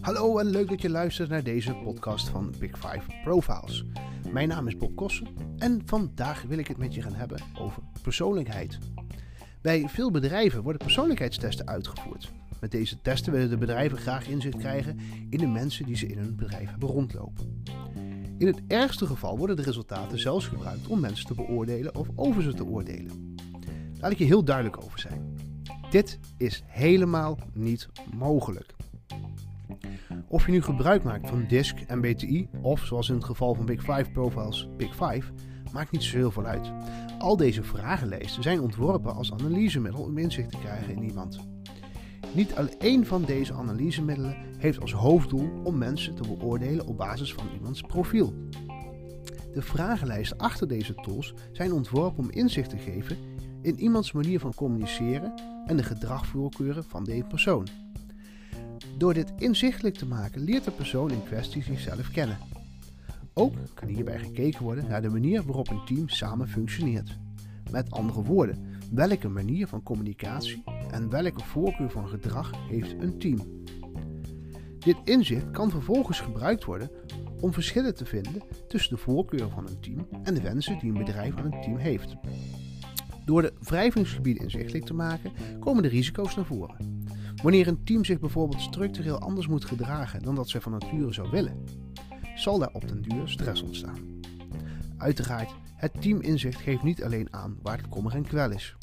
Hallo en leuk dat je luistert naar deze podcast van Big Five Profiles. Mijn naam is Bob Kossen en vandaag wil ik het met je gaan hebben over persoonlijkheid. Bij veel bedrijven worden persoonlijkheidstesten uitgevoerd. Met deze testen willen de bedrijven graag inzicht krijgen in de mensen die ze in hun bedrijf hebben rondlopen. In het ergste geval worden de resultaten zelfs gebruikt om mensen te beoordelen of over ze te oordelen. Laat ik je heel duidelijk over zijn. Dit is helemaal niet mogelijk. Of je nu gebruik maakt van DISC en BTI, of zoals in het geval van Big Five Profiles, Big Five, maakt niet zo heel veel uit. Al deze vragenlijsten zijn ontworpen als analysemiddel om inzicht te krijgen in iemand. Niet alleen van deze analysemiddelen heeft als hoofddoel om mensen te beoordelen op basis van iemands profiel. De vragenlijsten achter deze tools zijn ontworpen om inzicht te geven in iemands manier van communiceren en de gedragvoorkeuren van deze persoon. Door dit inzichtelijk te maken leert de persoon in kwestie zichzelf kennen. Ook kan hierbij gekeken worden naar de manier waarop een team samen functioneert. Met andere woorden, welke manier van communicatie en welke voorkeur van gedrag heeft een team. Dit inzicht kan vervolgens gebruikt worden om verschillen te vinden tussen de voorkeur van een team en de wensen die een bedrijf aan een team heeft. Door de wrijvingsgebieden inzichtelijk te maken, komen de risico's naar voren. Wanneer een team zich bijvoorbeeld structureel anders moet gedragen dan dat zij van nature zou willen, zal daar op den duur stress ontstaan. Uiteraard, het teaminzicht geeft niet alleen aan waar het kommer en kwel is.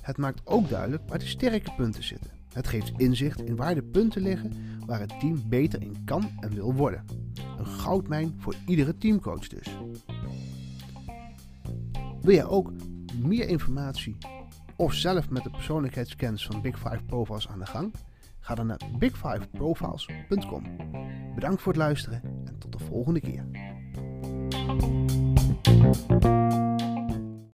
Het maakt ook duidelijk waar de sterke punten zitten. Het geeft inzicht in waar de punten liggen waar het team beter in kan en wil worden. Een goudmijn voor iedere teamcoach dus. Wil jij ook meer informatie of zelf met de persoonlijkheidsscans van Big Five Profiles aan de gang? Ga dan naar big5profiles.com. Bedankt voor het luisteren en tot de volgende keer.